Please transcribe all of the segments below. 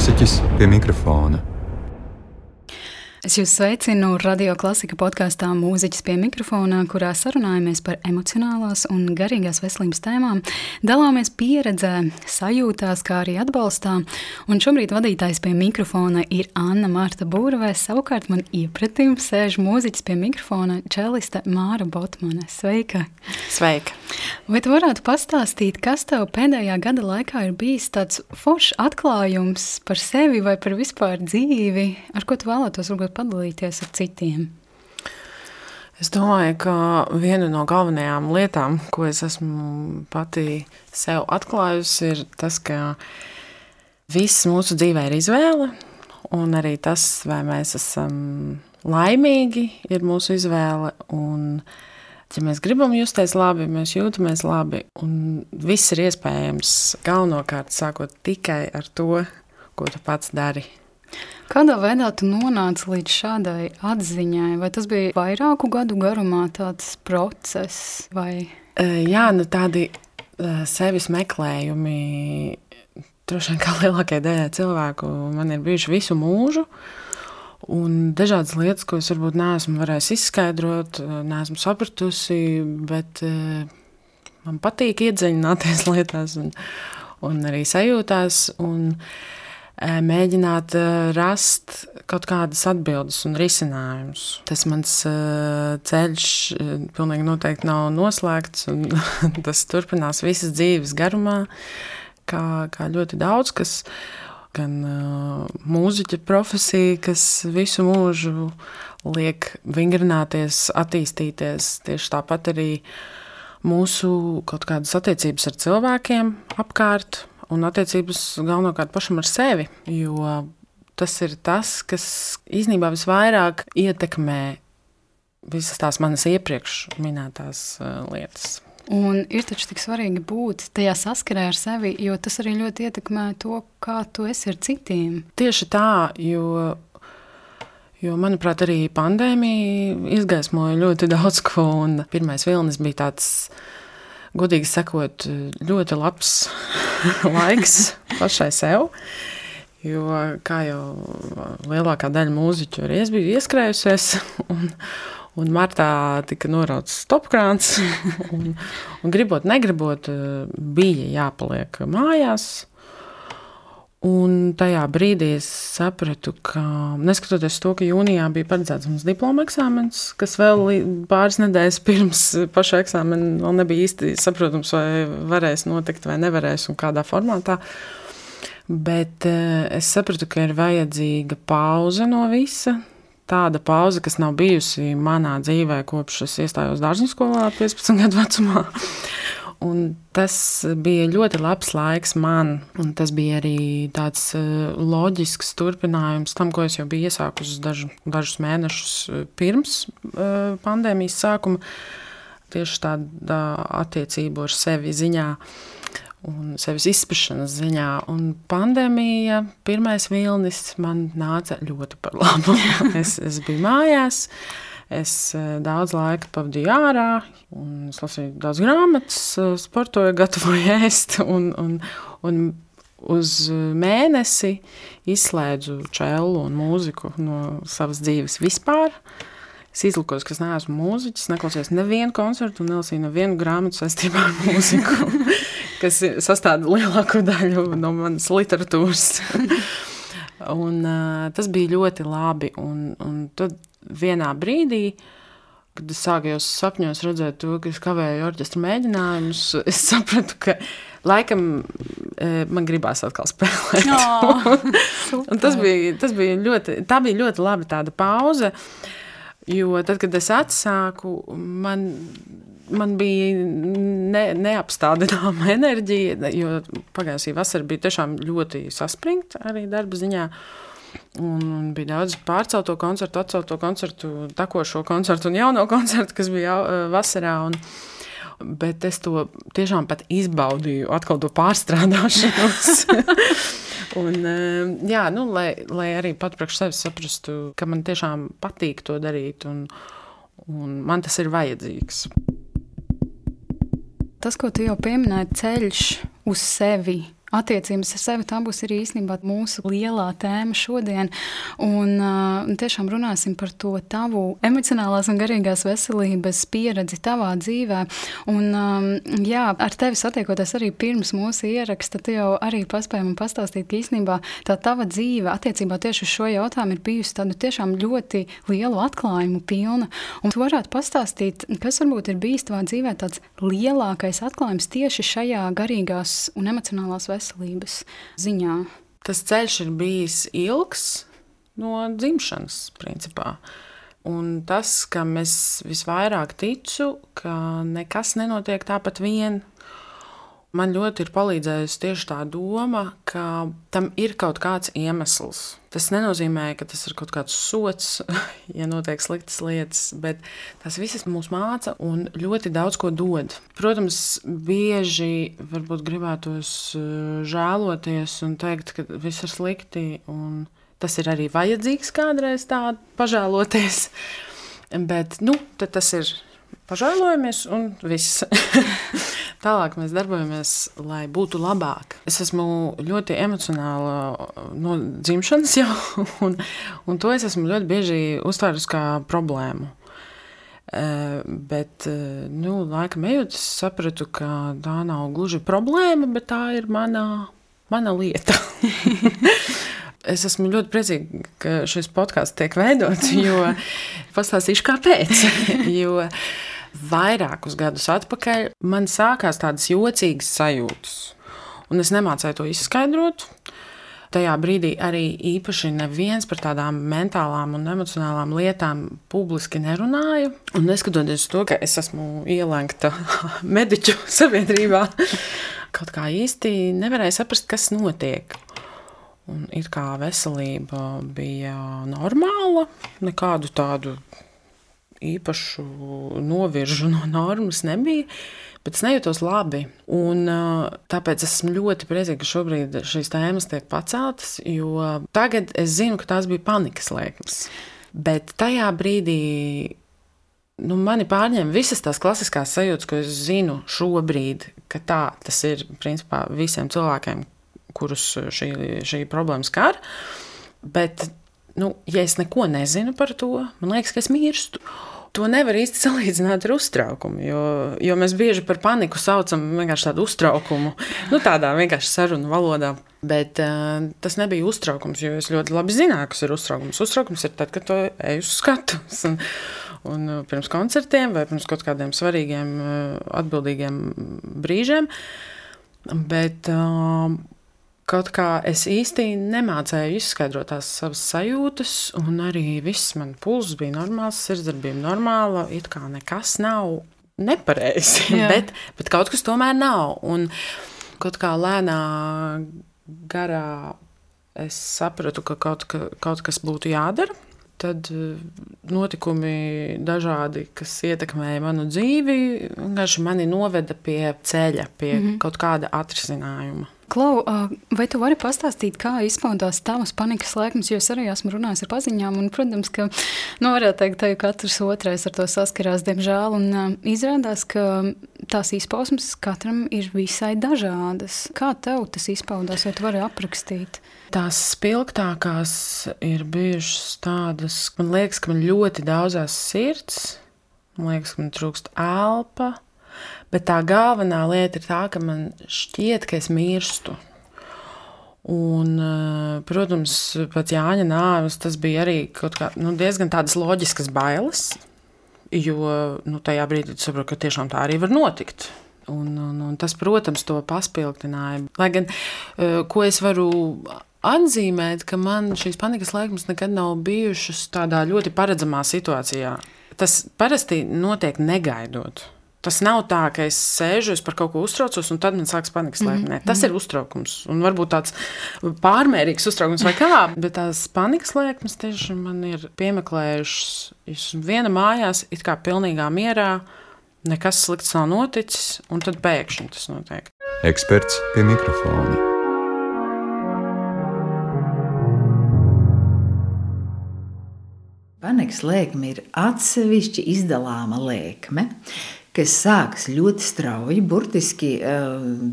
mūziķis pie mikrofona. Es jūs sveicinu radio klasika podkāstā Mūziķis pie mikrofona, kurā sarunājamies par emocionālās un garīgās veselības tēmām, dalāmies pieredzē, sajūtās, kā arī atbalstā. Un šobrīd vadītājs pie mikrofona ir Anna Marta Būravē, savukārt man iepratim sēž mūziķis pie mikrofona čeliste Māra Botmane. Sveika! Sveika! Vai tu varētu pastāstīt, kas tev pēdējā gada laikā ir bijis tāds foršs atklājums par sevi vai par vispār dzīvi, ar ko tu vēlētos varbūt padalīties ar citiem? Es domāju, ka viena no galvenajām lietām, ko es esmu pati sev atklājusi, ir tas, ka viss mūsu dzīvē ir izvēle, un arī tas, vai mēs esam laimīgi, ir mūsu izvēle. Un, ja mēs gribam justies labi, mēs jūtamies labi, un viss ir iespējams galvenokārt sākot tikai ar to, ko tu pats dari. Kādā veidā tu nonāci līdz šādai atziņai? Vai tas bija vairāku gadu garumā tāds process? Vai? Jā, nu tādi sevis meklējumi. Droši vien kā lielākajai daļai cilvēku man ir bijuši visu mūžu. Un dažādas lietas, ko es varbūt neesmu varējis izskaidrot, neesmu sapratusi, bet man patīk iedziļināties lietās un, un arī sajūtās. Un, uh, mēģināt rast kaut kādas atbildes un risinājumus. Tas mans ceļš pilnīgi noteikti nav noslēgts, un tas turpinās visas dzīves garumā, kā, kā ļoti daudz kas. Gan mūziķa profesija, kas visu mūžu liek vingrināties, attīstīties. Tieši tāpat arī mūsu kaut kādas attiecības ar cilvēkiem apkārt, un attiecības galvenokārt pašam ar sevi. Jo tas ir tas, kas īstenībā visvairāk ietekmē visas tās manas iepriekš minētās uh, lietas. Un ir taču tik svarīgi būt tajā saskarē ar sevi, jo tas arī ļoti ietekmē to, kā tu esi ar citiem. Tieši tā, jo, jo manuprāt, arī pandēmija izgaismoja ļoti daudz ko. Pirmais vilnis bija tāds godīgi sakot, ļoti labs laiks pašai sev. Jo, kā jau lielākā daļa mūziķu arī es biju ieskrējusies, un, un martā tika norauts stopkrāns, un, un gribot, negribot, bija jāpaliek mājās. Un tajā brīdī es sapratu, ka neskatoties to, ka jūnijā bija paredzēts mums diploma eksāmenis, kas vēl pāris nedēļas pirms paša eksāmena vēl nebija īsti saprotams, vai varēs notikt vai nevarēs un kādā formātā. Bet eh, es sapratu, ka ir vajadzīga pauze no visa. Tāda pauze, kas nav bijusi manā dzīvē kopš es iestājos dārziņu skolā 15 gadu vecumā. Un tas bija ļoti labs laiks man, un tas bija arī tāds uh, loģisks turpinājums tam, ko es jau biju iesākusi dažu, dažus mēnešus eh, pirms uh, pandēmijas sākuma. Tieši tāda attiecība ar sevi ziņā un sevis izpēšanas ziņā. Un pandēmija, pirmais vilnis man nāca ļoti par labu. es, es biju mājās. Uh, Es eh, daudz laika pavadīju ārā, un es lasīju daudz grāmatas, eh, sportoju, gatavoju ēst. Un, un, un uz mēnesi izslēdzu čēlu un mūziku no savas dzīves vispār. Es izlikos, ka es neesmu mūziķis, neklausījos nevienu koncertu nelasīju nevienu grāmatu saistībā ar mūziku, kas sastāv lielāko daļu no manas literatūras. un, uh, tas bija ļoti labi. Un, un tad vienā brīdī, kad es sāku jau sapņos redzēt to, ka es kavēju orķestra mēģinājumus, es sapratu, ka laikam e, man gribās atkal spēlēt. Oh, tas, bija, tas bija ļoti, tā bija ļoti labi tāda pauze, jo tad, kad es atsāku, man, man bija ne, neapstādināma enerģija, jo pagājušā vasara bija tiešām ļoti saspringta arī darba ziņā. Un, un bija daudz pārcelto koncertu, atcelto koncertu, takošo koncertu un jauno koncertu, kas bija uh, vasarā. Un, bet es to tiešām izbaudīju, atkal to pārstrādāšanos. un, uh, jā, nu, lai, lai arī pat priekš sevis saprastu, ka man tiešām patīk to darīt, un, un man tas ir vajadzīgs. Tas, ko tu jau pieminēji, ceļš uz sevi attiecības ar sevi. Tā būs arī īstenībā mūsu lielā tēma šodien. Un uh, tiešām runāsim par to tavu emocionālās un garīgās veselības pieredzi tavā dzīvē. Un, um, jā, ar tevi satiekoties arī pirms mūsu ieraksta, tu jau arī paspēji man pastāstīt, ka īstenībā tā tava dzīve attiecībā tieši uz šo jautājumu ir bijusi tāda tiešām ļoti lielu atklājumu pilna. Un tu varētu pastāstīt, kas varbūt ir bijis tavā dzīvē tāds lielākais atklājums tieši šajā garīgās un emocionālās veselības ziņā? Tas ceļš ir bijis ilgs no dzimšanas, principā. Un tas, kam es visvairāk ticu, ka nekas nenotiek tāpat vien, man ļoti ir palīdzējusi tieši tā doma, ka tam ir kaut kāds iemesls. Tas nenozīmē, ka tas ir kaut kāds sots, ja notiek sliktas lietas, bet tas viss mūs māca un ļoti daudz ko dod. Protams, bieži varbūt gribētos eh, žēloties un teikt, ka viss ir slikti. Tas ir arī vajadzīgs kādreiz tā pažēloties. Bet nu, tas ir pažēlojamies un viss. Tālāk mēs darbojamies, lai būtu labāk. Es esmu ļoti emocionāla no dzimšanas jau, un, un to es esmu ļoti bieži uztvērusi kā problēmu. Uh, bet, uh, nu, laika ejot, es sapratu, ka tā nav gluži problēma, bet tā ir mana, mana lieta. es esmu ļoti priecīga, ka šis podkāsts tiek veidots, jo pastāstīšu, kāpēc. jo, uh, vairākus gadus atpakaļ man sākās tādas jocīgas sajūtas. Un es nemācīju to izskaidrot. Tajā brīdī arī īpaši neviens par tādām mentālām un emocionālām lietām publiski nerunāja. Un neskatoties to, ka es esmu ielēgta mediķu sabiedrībā, kaut kā īsti nevarēju saprast, kas notiek. Un it kā veselība bija normāla, nekādu tādu īpašu noviržu no normas nebija. Bet es nejūtos labi. Un, tāpēc esmu ļoti priecīga, ka šobrīd šīs tēmas tiek paceltas, jo tagad es zinu, ka tās bija panikas lēkmes. Bet tajā brīdī nu, mani pārņēma visas tās klasiskās sajūtas, ko es zinu šobrīd, ka tā tas ir principā visiem cilvēkiem, kurus šī, šī problēma skar. Bet nu, ja es neko nezinu par to, man liekas, ka es mirstu. To nevar īsti salīdzināt ar uztraukumu, jo, jo mēs bieži par paniku saucam vienkārši tādu uztraukumu, nu, tādā vienkārši sarunu valodā. Bet uh, tas nebija uztraukums, jo es ļoti labi zināju, kas ir uztraukums. Uztraukums ir tad, kad to eju uz skatuves. Un, un pirms koncertiem vai pirms kaut kādiem svarīgiem, atbildīgiem brīžiem. Bet uh, kaut kā es īsti nemācēju izskaidrot tās savas sajūtas, un arī viss man pulss bija normāls, sirdsdarbība normāla, it kā nekas nav nepareizi, bet, bet kaut kas tomēr nav. Un kaut kā lēnā garā es sapratu, ka kaut, ka, kaut kas būtu jādara. Tad eh, notikumi dažādi, kas ietekmēja manu dzīvi, vienkārši mani noveda pie ceļa, pie mm -hmm. kaut kāda atrisinājuma. Klau, vai tu vari pastāstīt, kā izpaudās tavas panikas lēkmes? Jo es arī esmu runājis ar paziņām, un, protams, ka, nu, varētu teikt, ka katrs otrais ar to saskarās, diemžēl, un izrādās, ka tās izpausmes katram ir visai dažādas. Kā tev tas izpaudās, vai tu vari aprakstīt? Tās spilgtākās ir bijušas tādas, man liekas, ka man ļoti daudzās sirds, man liekas, ka man trūkst elpa, Bet tā galvenā lieta ir tā, ka man šķiet, ka es mirstu. Un, eh, protams, pēc Jāņa nāves tas bija arī kā, nu, diezgan tādas loģiskas bailes, jo nu, tajā brīdī tu saproti, ka tiešām tā arī var notikt. Un, un, un tas, protams, to paspildināja. Lai gan, eh, ko es varu atzīmēt, ka man šīs panikas laikmas nekad nav bijušas tādā ļoti paredzamā situācijā. Tas parasti notiek negaidot. Tas nav tā, ka es sēžu, es par kaut ko uztraucos, un tad man sākas panikas lēkme. Mm -hmm. Tas ir uztraukums. Un varbūt tāds pārmērīgs uztraukums vai kā. Bet tās panikas lēkmes tieši man ir piemeklējušas. Es viena mājās, it kā pilnīgā mierā, nekas slikts nav noticis, un tad pēkšņi tas notiek. Eksperts pie mikrofona. Panikas lēkme ir atsevišķi izdalāma lēkme, kas sākas ļoti strauji, burtiski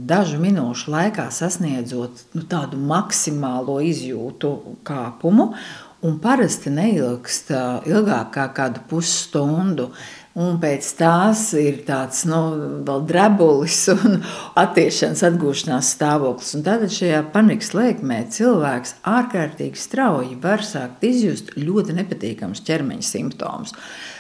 dažu minūšu laikā sasniedzot nu, tādu maksimālo izjūtu kāpumu. Un parasti neilgst ilgāk kā kādu pusstundu. Un pēc tās ir tāds nu, drebulis un attiešanās, atgūšanās stāvoklis. Un tad šajā panikas lēkmē cilvēks ārkārtīgi strauji var sākt izjust ļoti nepatīkamus ķermeņa simptomus.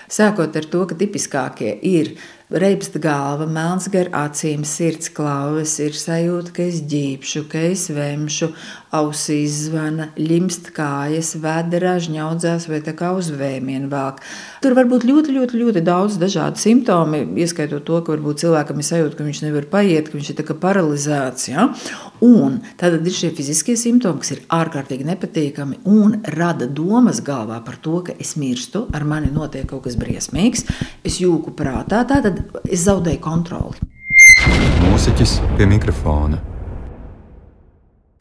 Sākot ar to, ka tipiskākie ir reibsta galva, melns gar acīm, sirds klauves, ir sajūta, ka es ģīpšu, ka es vemšu, ausīs zvana, limst kājas, vēderā žņaudzās vai tā kā uz vēmienu vāk. Tur var būt ļoti, ļoti, ļoti daudz dažādu simptomu, ieskaitot to, ka varbūt cilvēkam ir sajūta, ka viņš nevar paiet, ka viņš ir paralizēts. Ja? Un tad ir šie fiziskie simptomi, kas ir ārkārtīgi nepatīkami un rada domas galvā par to, ka es mirstu, ar mani notiek kaut kas briesmīgs, es jūku prātā, tad es zaudēju kontroli. Mūziķis pie mikrofona.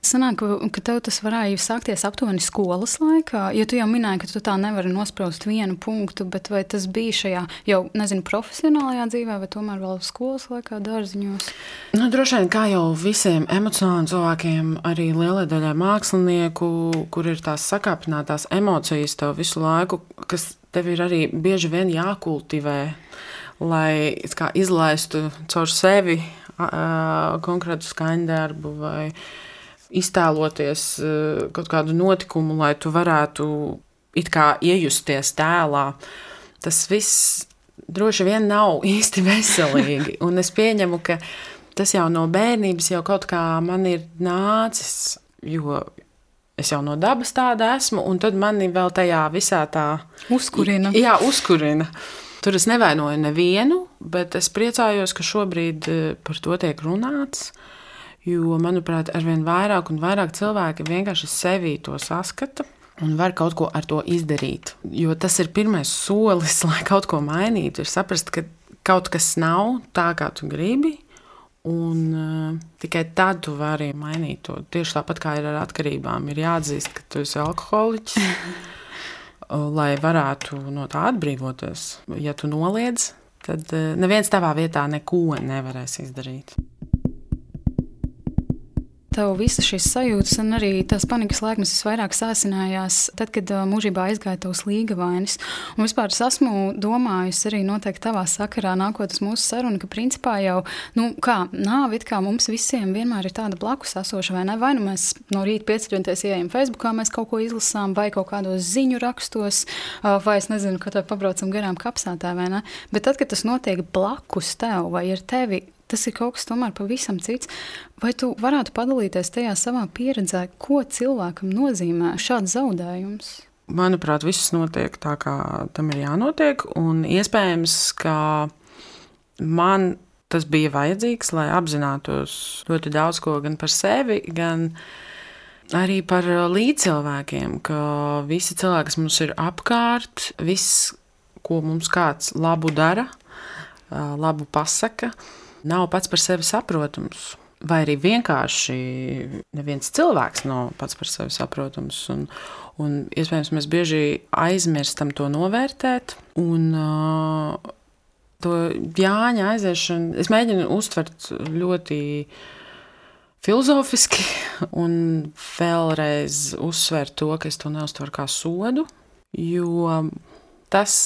Sanāk, ka tev tas varēja sākties aptuveni skolas laikā, jo tu jau minēji, ka tu tā nevari nospraust vienu punktu, bet vai tas bija šajā jau, nezinu, profesionālajā dzīvē, vai tomēr vēl skolas laikā, dārziņos? Nu, droši vien, kā jau visiem emocionāliem cilvēkiem, arī lielai daļai mākslinieku, kur ir tās sakāpinātās emocijas tev visu laiku, kas tev ir arī bieži vien jākultivē, lai kā, izlaistu caur sevi uh, konkrētu skaņdarbu vai iztēloties eh, kaut kādu notikumu, lai tu varētu it kā iejusties tēlā. Tas viss droši vien nav īsti veselīgi. Un es pieņemu, ka tas jau no bērnības jau kaut kā man ir nācis, jo es jau no dabas tāda esmu, un tad mani vēl tajā visā tā uzkurina. Jā, uzkurina. Tur es nevainoju nevienu, bet es priecājos, ka šobrīd eh, par to tiek runāts. Jo, manuprāt, arvien vairāk un vairāk cilvēki vienkārši sevī to saskata un var kaut ko ar to izdarīt. Jo tas ir pirmais solis, lai kaut ko mainītu. Ir saprast, ka kaut kas nav tā, kā tu gribi. Un uh, tikai tad tu vari mainīt to. Tieši tāpat kā ir ar atkarībām, ir jāatzīst, ka tu esi alkoholiķis, lai varētu no tā atbrīvoties. Ja tu noliedz, tad uh, neviens tavā vietā neko nevarēs izdarīt tev visas šīs sajūtas un arī tās panikas laikmes visvairāk sāsinājās tad, kad mūžībā aizgāja tavs līga vainas. Un vispār es esmu domājusi arī noteikti tavā sakarā, nākot uz mūsu sarunu, ka principā jau, nu, kā nāve, kā mums visiem vienmēr ir tāda blakus esoša, vai ne? Vai nu mēs no rīta pieceļoties ieejam Facebookā, mēs kaut ko izlasām, vai kaut kādos ziņu rakstos, vai es nezinu, ka tev pabraucam garām kapsētā, vai ne? Bet tad, kad tas notiek blakus tev vai ar tevi, Tas ir kaut kas tomēr pavisam cits. Vai tu varētu padalīties tajā savā pieredzē, ko cilvēkam nozīmē šāds zaudējums? Manuprāt, viss notiek tā, kā tam ir jānotiek. Un iespējams, ka man tas bija vajadzīgs, lai apzinātos ļoti daudz ko gan par sevi, gan arī par līdzcilvēkiem. Ka visi cilvēki, kas mums ir apkārt, viss, ko mums kāds labu dara, labu pasaka, nav pats par sevi saprotams. Vai arī vienkārši neviens cilvēks nav pats par sevi saprotams. Un, un iespējams, mēs bieži aizmirstam to novērtēt. Un, uh, to Jāņa aiziešanu es mēģinu uztvert ļoti filozofiski, un vēlreiz uzsvērt to, ka es to neuztveru kā sodu, jo tas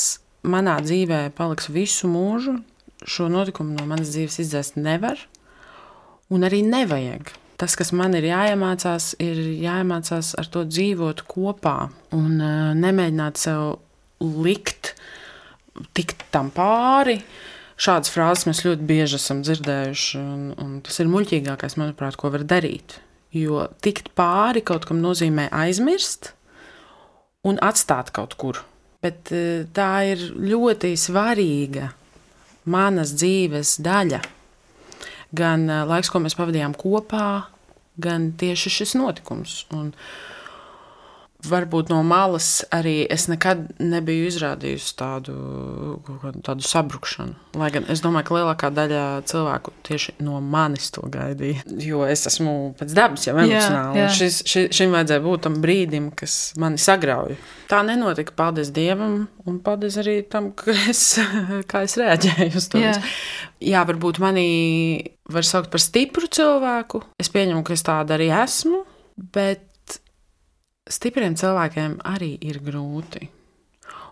manā dzīvē paliks visu mūžu šo notikumu no manas dzīves izdzēst nevar un arī nevajag. Tas, kas man ir jāiemācās, ir jāiemācās ar to dzīvot kopā un uh, nemēģināt sev likt, tikt tam pāri. Šādas frāzes mēs ļoti bieži esam dzirdējuši, un, un tas ir muļķīgākais, manuprāt, ko var darīt. Jo tikt pāri kaut kam nozīmē aizmirst un atstāt kaut kur. Bet uh, tā ir ļoti svarīga manas dzīves daļa. Gan eh, laiks, ko mēs pavadījām kopā, gan tieši šis notikums. Un varbūt no malas arī es nekad nebiju izrādījusi tādu, tādu sabrukšanu. Lai gan es domāju, ka lielākā daļa cilvēku tieši no manis to gaidīja. Jo es esmu pēc dabas jau emocionāli. Jā, jā. Šis, ši, šim vajadzēja būt tam brīdim, kas mani sagrauj. Tā nenotika. Paldies Dievam, un paldies arī tam, es, kā es reaģēju uz to. Jā. jā, varbūt mani var saukt par stipru cilvēku. Es pieņemu, ka es tāda arī esmu. Bet stipriem cilvēkiem arī ir grūti.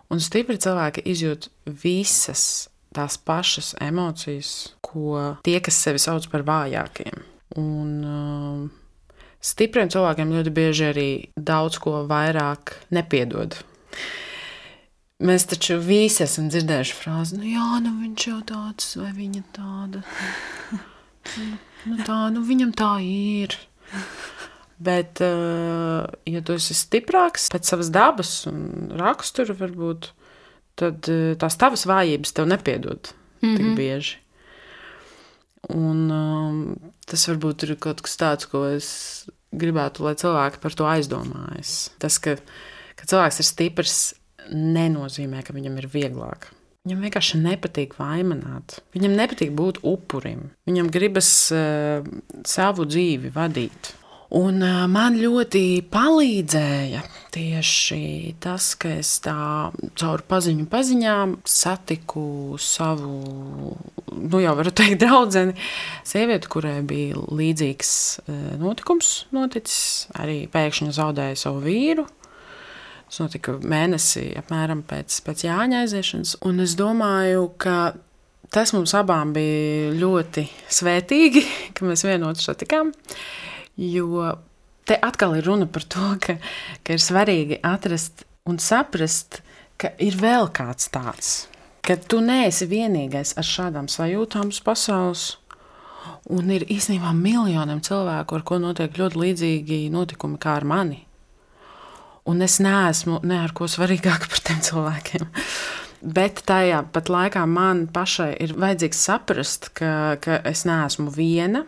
Un stipri cilvēki izjūt visas tās pašas emocijas, ko tie, kas sevi sauc par vājākiem. Un uh, stipriem cilvēkiem ļoti bieži arī daudz ko vairāk nepiedod. Mēs taču visi esam dzirdējuši frāzi, nu jā, nu viņš jau tāds, vai viņa tāda. Nu tā, nu viņam tā ir. Bet, eh, ja tu esi stiprāks pēc savas dabas un rakstura, varbūt, tad eh, tās tavas vājības tev nepiedod mm -hmm. tik mhm. bieži. Un, um, tas varbūt ir kaut kas tāds, ko es gribētu, lai cilvēki par to aizdomājas. Tas, ka, ka cilvēks ir stiprs, nenozīmē, ka viņam ir vieglāk. Viņam vienkārši nepatīk vaimanāt. Viņam nepatīk būt upurim. Viņam gribas uh, savu dzīvi vadīt. Un man ļoti palīdzēja tieši tas, ka es tā caur paziņu paziņām satiku savu, nu jau varu teikt, draugu, sievieti, kurai bija līdzīgs notikums noticis. Arī pēkšņi zaudēja savu vīru. Tas notika mēnesi apmēram pēc, pēc Jāņa aiziešanas. Un es domāju, ka tas mums abām bija ļoti svētīgi, ka mēs vienotru satikām. Jo te atkal ir runa par to, ka, ka ir svarīgi atrast un saprast, ka ir vēl kāds tāds, ka tu neesi vienīgais ar šādām sajūtām uz pasaules. Un ir īstenībā miljoniem cilvēku, ar ko notiek ļoti līdzīgi notikumi kā ar mani. Un es neesmu ne ar ko svarīgāk par tiem cilvēkiem. Bet tajā pat laikā man pašai ir vajadzīgs saprast, ka, ka es neesmu viena,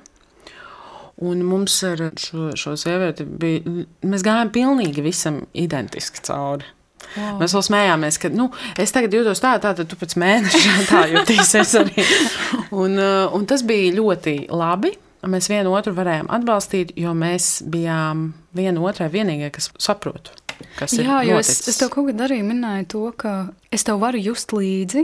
Un mums ar šo, šo sievieti bija, mēs gājām pilnīgi visam identiski cauri. Wow. Mēs vēl smējāmies, ka nu, es tagad jūtos tā, tā, tad tu pēc mēneša tā jutīsies arī. Un, uh, un tas bija ļoti labi. Mēs vienu otru varējām atbalstīt, jo mēs bijām viena otrai vienīgie, kas saprotu. Kas Jā, jo es, es tev kaut kad arī minēju to, ka es tev varu just līdzi,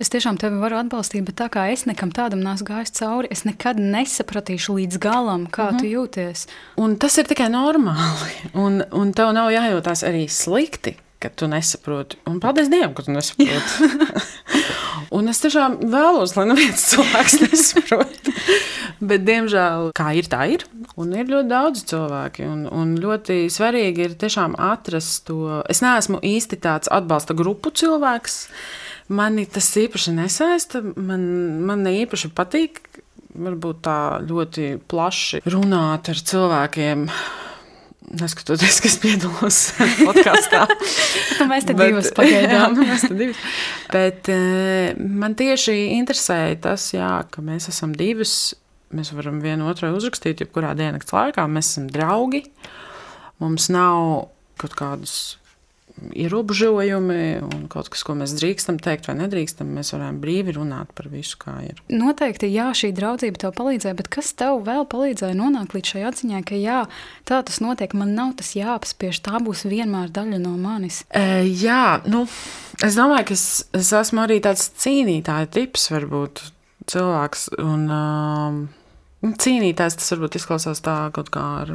Es tiešām tevi varu atbalstīt, bet tā kā es nekam tādam neesmu gājis cauri, es nekad nesapratīšu līdz galam, kā mm -hmm. tu jūties. Un tas ir tikai normāli. Un, un tev nav jājūtās arī slikti, ka tu nesaproti. Un paldies Dievam, ka tu nesaproti. un es tiešām vēlos, lai neviens cilvēks nesaprot. Bet, diemžēl, kā ir, tā ir. Un ir ļoti daudz cilvēki. Un, un ļoti svarīgi ir tiešām atrast to. Es neesmu īsti tāds atbalsta grupu cilvēks. Mani tas īpaši nesaista. Man, man īpaši patīk varbūt tā ļoti plaši runāt ar cilvēkiem. Neskatoties, kas piedalos podkāstā. Nu, mēs te divas pagaidām. jā, mēs te divas. Bet uh, man tieši interesēja tas, jā, ka mēs esam divas. Mēs varam vienu otrai uzrakstīt, jebkurā diennakts laikā. Mēs esam draugi. Mums nav kaut kādas ierobežojumi un kaut kas, ko mēs drīkstam teikt vai nedrīkstam, mēs varam brīvi runāt par visu, kā ir. Noteikti, jā, šī draudzība tev palīdzēja, bet kas tev vēl palīdzēja nonākt līdz šai atziņai, ka jā, tā tas notiek, man nav tas jāapspiež, tā būs vienmēr daļa no manis? E, jā, nu, es domāju, ka es, es esmu arī tāds cīnītāja tips, varbūt cilvēks. Un, um, Cīnītājs tas varbūt izklausās tā kaut kā ar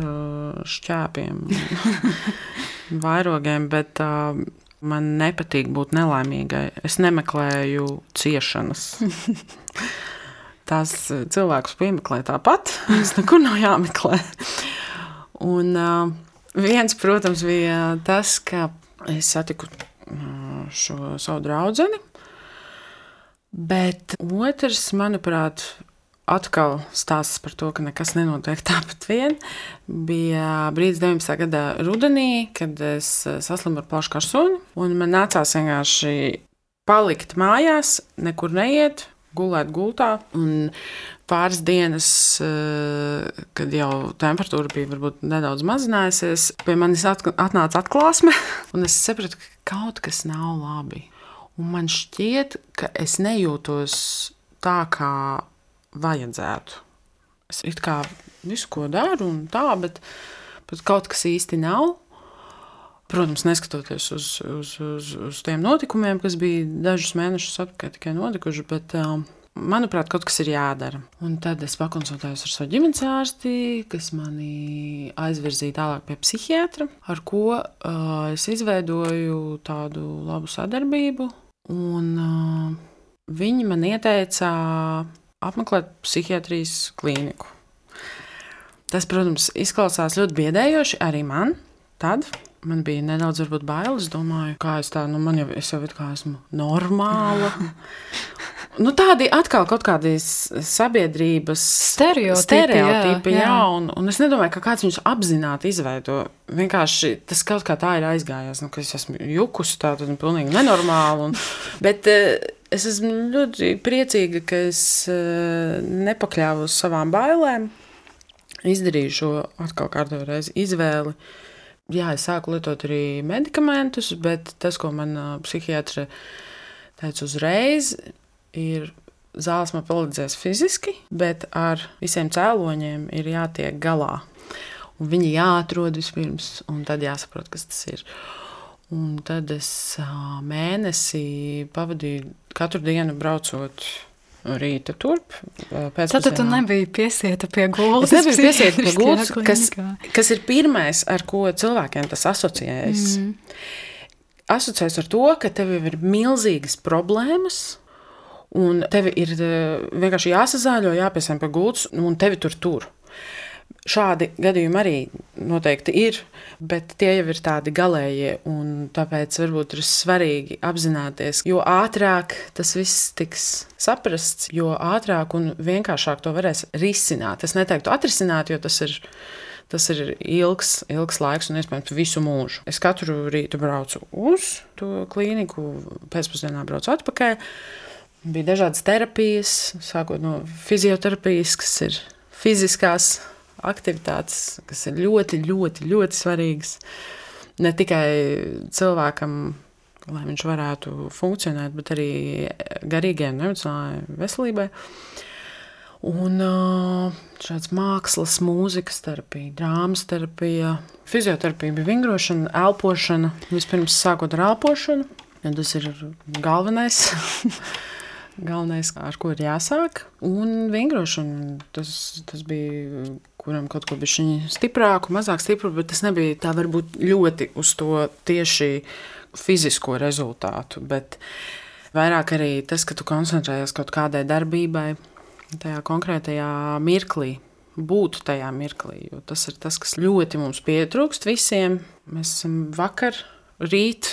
šķēpiem. vairogiem, bet uh, man nepatīk būt nelaimīgai. Es nemeklēju ciešanas. Tās cilvēkus piemeklē tāpat. Tas nekur nav jāmeklē. Un uh, viens, protams, bija tas, ka es satiku šo savu draugu. Bet otrs, manuprāt, atkal stāsts par to, ka nekas nenotiek tāpat vien. Bija brīdis 19. gada rudenī, kad es eh, saslimu ar plašu karsunu, un man nācās vienkārši palikt mājās, nekur neiet, gulēt gultā. Un pāris dienas, eh, kad jau temperatūra bija varbūt nedaudz mazinājusies, pie manis atnāca atklāsme, un es sapratu, ka kaut kas nav labi. Un man šķiet, ka es nejūtos tā, kā vajadzētu. Es it kā visu, ko daru, un tā, bet, bet kaut kas īsti nav. Protams, neskatoties uz, uz, uz, uz tiem notikumiem, kas bija dažus mēnešus atpakaļ tikai notikuši, bet uh, manuprāt, kaut kas ir jādara. Un tad es pakonsultējos ar savu ģimenes ārsti, kas mani aizvirzīja tālāk pie psihiatra, ar ko uh, es izveidoju tādu labu sadarbību. Un, uh, viņi man ieteica apmeklēt psihiatrijas klīniku. Tas, protams, izklausās ļoti biedējoši arī man. Tad man bija nedaudz bailes. Es domāju, kā es tā, nu, man jau, es jau esmu normāla. Nu, tādi atkal kaut kādi sabiedrības stereotipi, stereotipi jā, jā. jā un, un es nedomāju, ka kāds viņus apzināti izveido. Vienkārši tas kaut kā tā ir aizgājies, nu, ka es esmu jukus, tā tad nu, pilnīgi nenormāli. Un, bet eh, es esmu ļoti priecīga, ka es eh, nepakļāvu uz savām bailēm. Izdarīju šo atkal kārtējo reizi izvēli. Jā, es sāku lietot arī medikamentus, bet tas, ko man psihiatre teica uzreiz, ir zāles man palīdzēs fiziski, bet ar visiem cēloņiem ir jātiek galā. Un viņi jāatrod vispirms, un tad jāsaprot, kas tas ir. Un tad es mēnesi pavadīju katru dienu braucot rīta turp. Tad tu nebija piesieta pie gultas. Es nebiju piesieta pie gultas, kas, kas ir pirmais, ar ko cilvēkiem tas asociējas. Mm. Asociējas ar to, ka tev ir milzīgas problēmas, Un tev ir vienkārši jāsazāļo, jāpiesam pie gultas, un tevi tur tur. Šādi gadījumi arī noteikti ir, bet tie jau ir tādi galējie. Tāpēc varbūt ir svarīgi apzināties, jo ātrāk tas viss tiks saprasts, jo ātrāk un vienkāršāk to varēs risināt. Es neteiktu atrisināt, jo tas ir. Tas ir ilgs, ilgs laiks un iespējams visu mūžu. Es katru rītu braucu uz to klīniku, pēcpusdienā braucu atpakaļ. Bija dažādas terapijas, sākot no fizioterapijas, kas ir fiziskās aktivitātes, kas ir ļoti, ļoti, ļoti svarīgas. Ne tikai cilvēkam, lai viņš varētu funkcionēt, bet arī garīgajai un emocionālajai veselībai. Un šāds mākslas, mūzikas terapija, drāmas terapija, fizioterapija bija vingrošana, elpošana. Vispirms sākot ar elpošanu, jo tas ir galvenais. galvenais, ar ko ir jāsāk. Un vingrošana, tas, tas bija, kuram kaut ko bija stiprāku, mazāk stipru, bet tas nebija tā varbūt ļoti uz to tieši fizisko rezultātu. Bet vairāk arī tas, ka tu koncentrējies kaut kādai darbībai, tajā konkrētajā mirklī. Būt tajā mirklī, jo tas ir tas, kas ļoti mums pietrūkst visiem. Mēs esam vakar, rīt,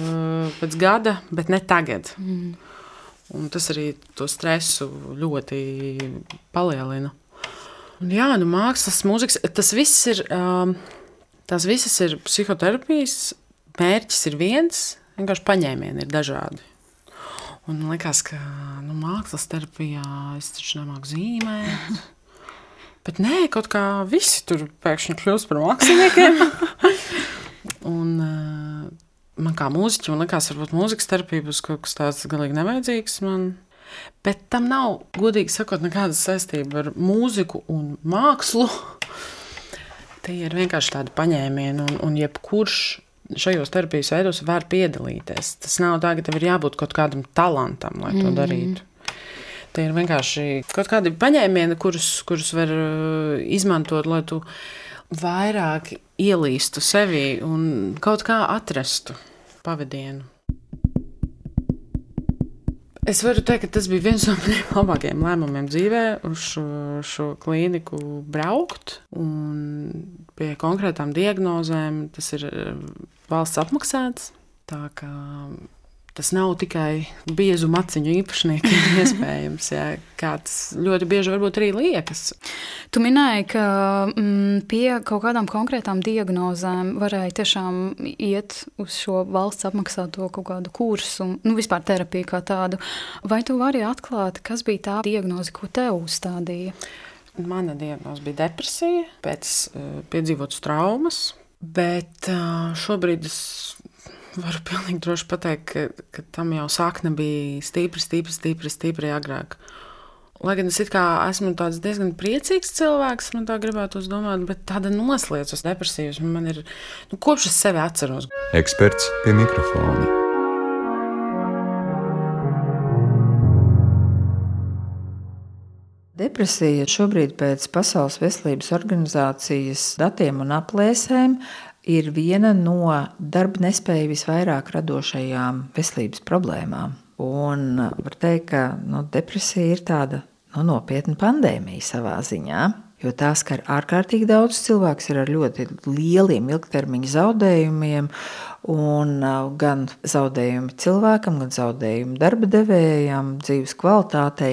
pēc gada, bet ne tagad. Mm. Un tas arī to stresu ļoti palielina. Jā, nu, mākslas, mūzikas, tas viss ir, um, tās visas ir psihoterapijas. Mērķis ir viens, vienkārši paņēmieni ir dažādi. Un man liekas, ka nu, mākslas terapijā es taču nemāku zīmēt. Bet nē, kaut kā visi tur pēkšņi kļūst par māksliniekiem. un, uh, man kā mūziķim likās, varbūt mūzikas terapija būs kaut kas tāds galīgi nevajadzīgs. Man. Bet tam nav, godīgi sakot, nekāda saistība ar mūziku un mākslu. Tie ir vienkārši tādi paņēmieni, un, un jebkurš šajos terapijas veidos var piedalīties. Tas nav tā, ka tev ir jābūt kaut kādam talantam, lai to mm. darītu. Tie ir vienkārši kaut kādi paņēmieni, kurus, kurus var uh, izmantot, lai tu vairāk ielīstu sevi un kaut kā atrastu pavadienu. Es varu teikt, ka tas bija viens no maniem labākajiem lēmumiem dzīvē, uz šo, šo klīniku braukt. Pie konkrētām diagnozēm tas ir valsts apmaksāts. Tā kā Tas nav tikai biezu maciņu īpašniekiem iespējams, jā, kā tas ļoti bieži varbūt arī liekas. Tu minēji, ka mm, pie kaut kādām konkrētām diagnozēm varēja tiešām iet uz šo valsts apmaksāto kaut kādu kursu, nu vispār terapiju kā tādu. Vai tu vari atklāt, kas bija tā diagnoze, ko tev uzstādīja? Mana diagnoze bija depresija pēc uh, piedzīvotas traumas, bet uh, šobrīd es varu pilnīgi droši pateikt, ka, ka tam jau sakne bija stipri, stipri, stipri, stipri agrāk. Lai gan es esmu diezgan priecīgs cilvēks, man tā gribētu uzdomāt, bet tāda noslēdzas depresijas man ir nu, kopš es sevi atceros. Eksperts pie mikrofona. Depresija šobrīd pēc Pasaules veselības organizācijas datiem un aplēsēm ir viena no darba nespēju visvairāk radošajām veselības problēmām. Un var teikt, ka nu, depresija ir tāda nu, nopietna pandēmija savā ziņā jo tās skar ārkārtīgi daudz cilvēku, ir ar ļoti lieliem ilgtermiņa zaudējumiem. Un gan zaudējumi cilvēkam, gan zaudējumi darba devējam, dzīves kvalitātei.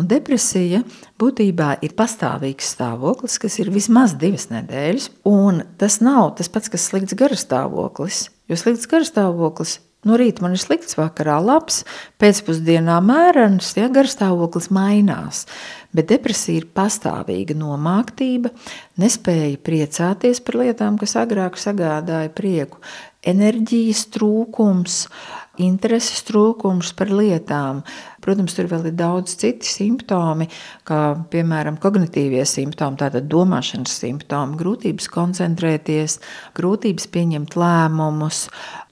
Un depresija būtībā ir pastāvīgs stāvoklis, kas ir vismaz divas nedēļas. Un tas nav tas pats, kas slikts garastāvoklis. Jo slikts garastāvoklis No rīta man ir slikts, vakarā labs, pēcpusdienā mērens, ja garstāvoklis mainās. Bet depresija ir pastāvīga nomāktība, nespēja priecāties par lietām, kas agrāk sagādāja prieku, enerģijas trūkums, intereses trūkums par lietām. Protams, tur vēl ir daudz citu simptomi, kā piemēram kognitīvie simptomi, tātad domāšanas simptomi, grūtības koncentrēties, grūtības pieņemt lēmumus,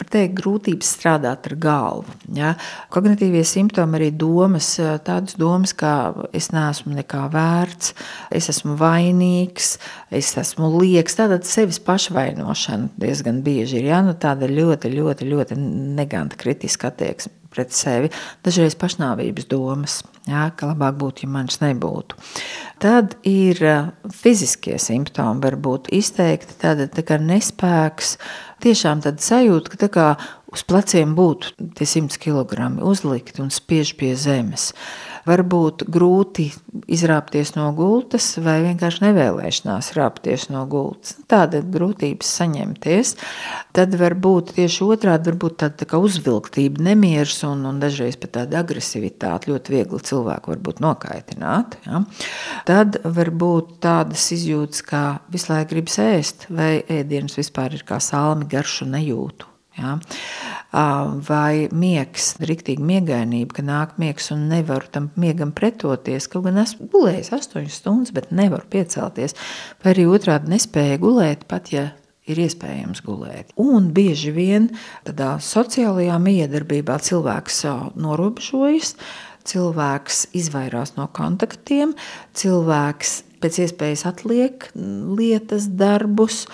teikt, grūtības strādāt ar galvu. Ja? Kognitīvie simptomi arī domas, tādas domas, kā es neesmu nekā vērts, es esmu vainīgs, es esmu lieks, tātad sevis pašvainošana diezgan bieži ir, ja? nu, tāda ļoti, ļoti, ļoti neganta kritiska attieksme pret sevi, dažreiz pašnāvības domas, jā, ka labāk būtu, ja manis nebūtu. Tad ir fiziskie simptomi, var būt izteikti tāda tā kā nespēks, tiešām tāda sajūta, ka tā kā uz pleciem būtu tie 100 kg uzlikti un spiež pie zemes var būt grūti izrāpties no gultas vai vienkārši nevēlēšanās rāpties no gultas. Nu, tāda grūtības saņemties. Tad var būt tieši otrādi, varbūt tāda tā uzvilktība, nemieris un, un dažreiz pat tāda agresivitāte. Ļoti viegli cilvēku var būt nokaitināt. Ja? Tad var būt tādas izjūtas, kā visu laiku gribas ēst, vai ēdienas vispār ir kā salmi garšu nejūtu. Ja? Vai miegs, rīktīgi miegainība, ka nāk miegs un nevaru tam miegam pretoties. Kaut gan esmu gulējis astoņas stundas, bet nevaru piecelties. Vai arī otrādi nespēja gulēt, pat ja ir iespējams gulēt. Un bieži vien tādā sociālajā miedarbībā cilvēks norobežojas, cilvēks izvairās no kontaktiem, cilvēks pēc iespējas atliek lietas, darbus,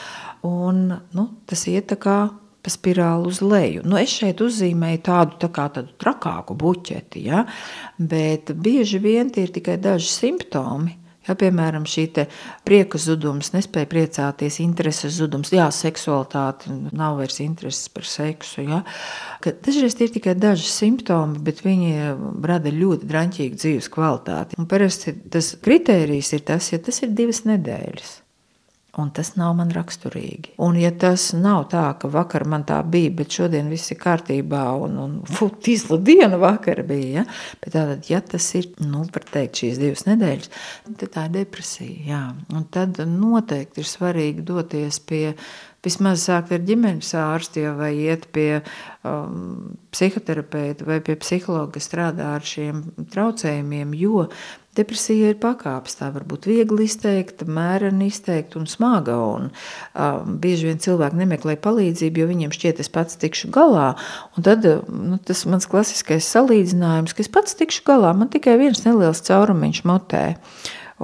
un nu, tas iet kā pa spirāli uz leju. Nu, es šeit uzzīmēju tādu, tā kā, tādu trakāku buķeti, ja? bet bieži vien tie ir tikai daži simptomi. Ja, piemēram, šī prieka zudums, nespēja priecāties, intereses zudums, jā, seksualitāte, nav vairs intereses par seksu. Ja. Dažreiz ir tikai daži simptomi, bet viņi rada ļoti draņķīgu dzīves kvalitāti. Un parasti tas kritērijs ir tas, ja tas ir divas nedēļas. Un tas nav man raksturīgi. Un, ja tas nav tā, ka vakar man tā bija, bet šodien viss ir kārtībā, un, un tīsla diena vakar bija, ja? bet tātad, ja tas ir, nu, var teikt, šīs divas nedēļas, tad tā ir depresija, jā. Un tad noteikti ir svarīgi doties pie vismaz sākt ar ģimenes ārsti vai iet pie um, psihoterapeita vai pie psihologa, kas strādā ar šiem traucējumiem, jo Depresija ir pakāpes. Tā var būt viegli izteikta, mērena izteikta un smaga. Un, uh, bieži vien cilvēki nemeklē palīdzību, jo viņiem šķiet, es pats tikšu galā. Un tad nu, tas mans klasiskais salīdzinājums, ka es pats tikšu galā, man tikai viens neliels caurumiņš mutē.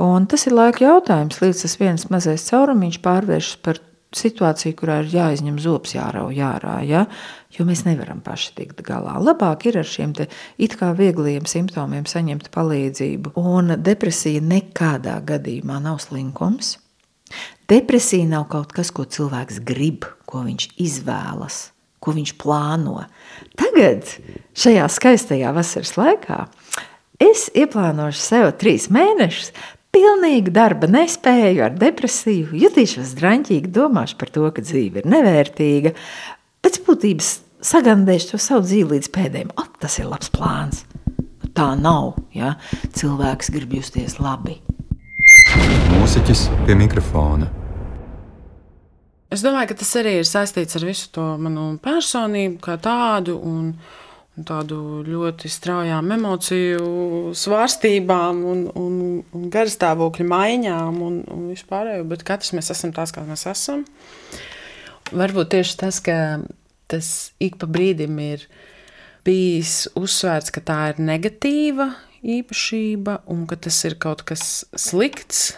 Un tas ir laika jautājums, līdz tas viens mazais caurumiņš pārvēršas par situācija, kurā ir jāizņem zops, jārauj ārā, ja? jo mēs nevaram paši tikt galā. Labāk ir ar šiem it kā viegliem simptomiem saņemt palīdzību. Un depresija nekādā gadījumā nav slinkums. Depresija nav kaut kas, ko cilvēks grib, ko viņš izvēlas. ko viņš plāno. Tagad, šajā skaistajā vasaras laikā, es ieplānošu sev trīs mēnešus, pilnīgi darba nespēju, ar depresiju, jutīšos draņķīgi, domāšu par to, ka dzīve ir nevērtīga. Pēc būtības sagandēšu to savu dzīvi līdz pēdējiem. O, tas ir labs plāns. Tā nav. Ja? Cilvēks grib justies labi. Mūziķis pie mikrofona. Es domāju, ka tas arī ir saistīts ar visu to manu personību, kā tādu, un, un tādu ļoti straujām emociju svārstībām, un, un, un garstāvokļa maiņām un, un vispārējo. Bet katrs mēs esam tāds, kā mēs esam. Varbūt tieši tas, ka tas ik pa brīdim ir bijis uzsvērts, ka tā ir negatīva īpašība un ka tas ir kaut kas slikts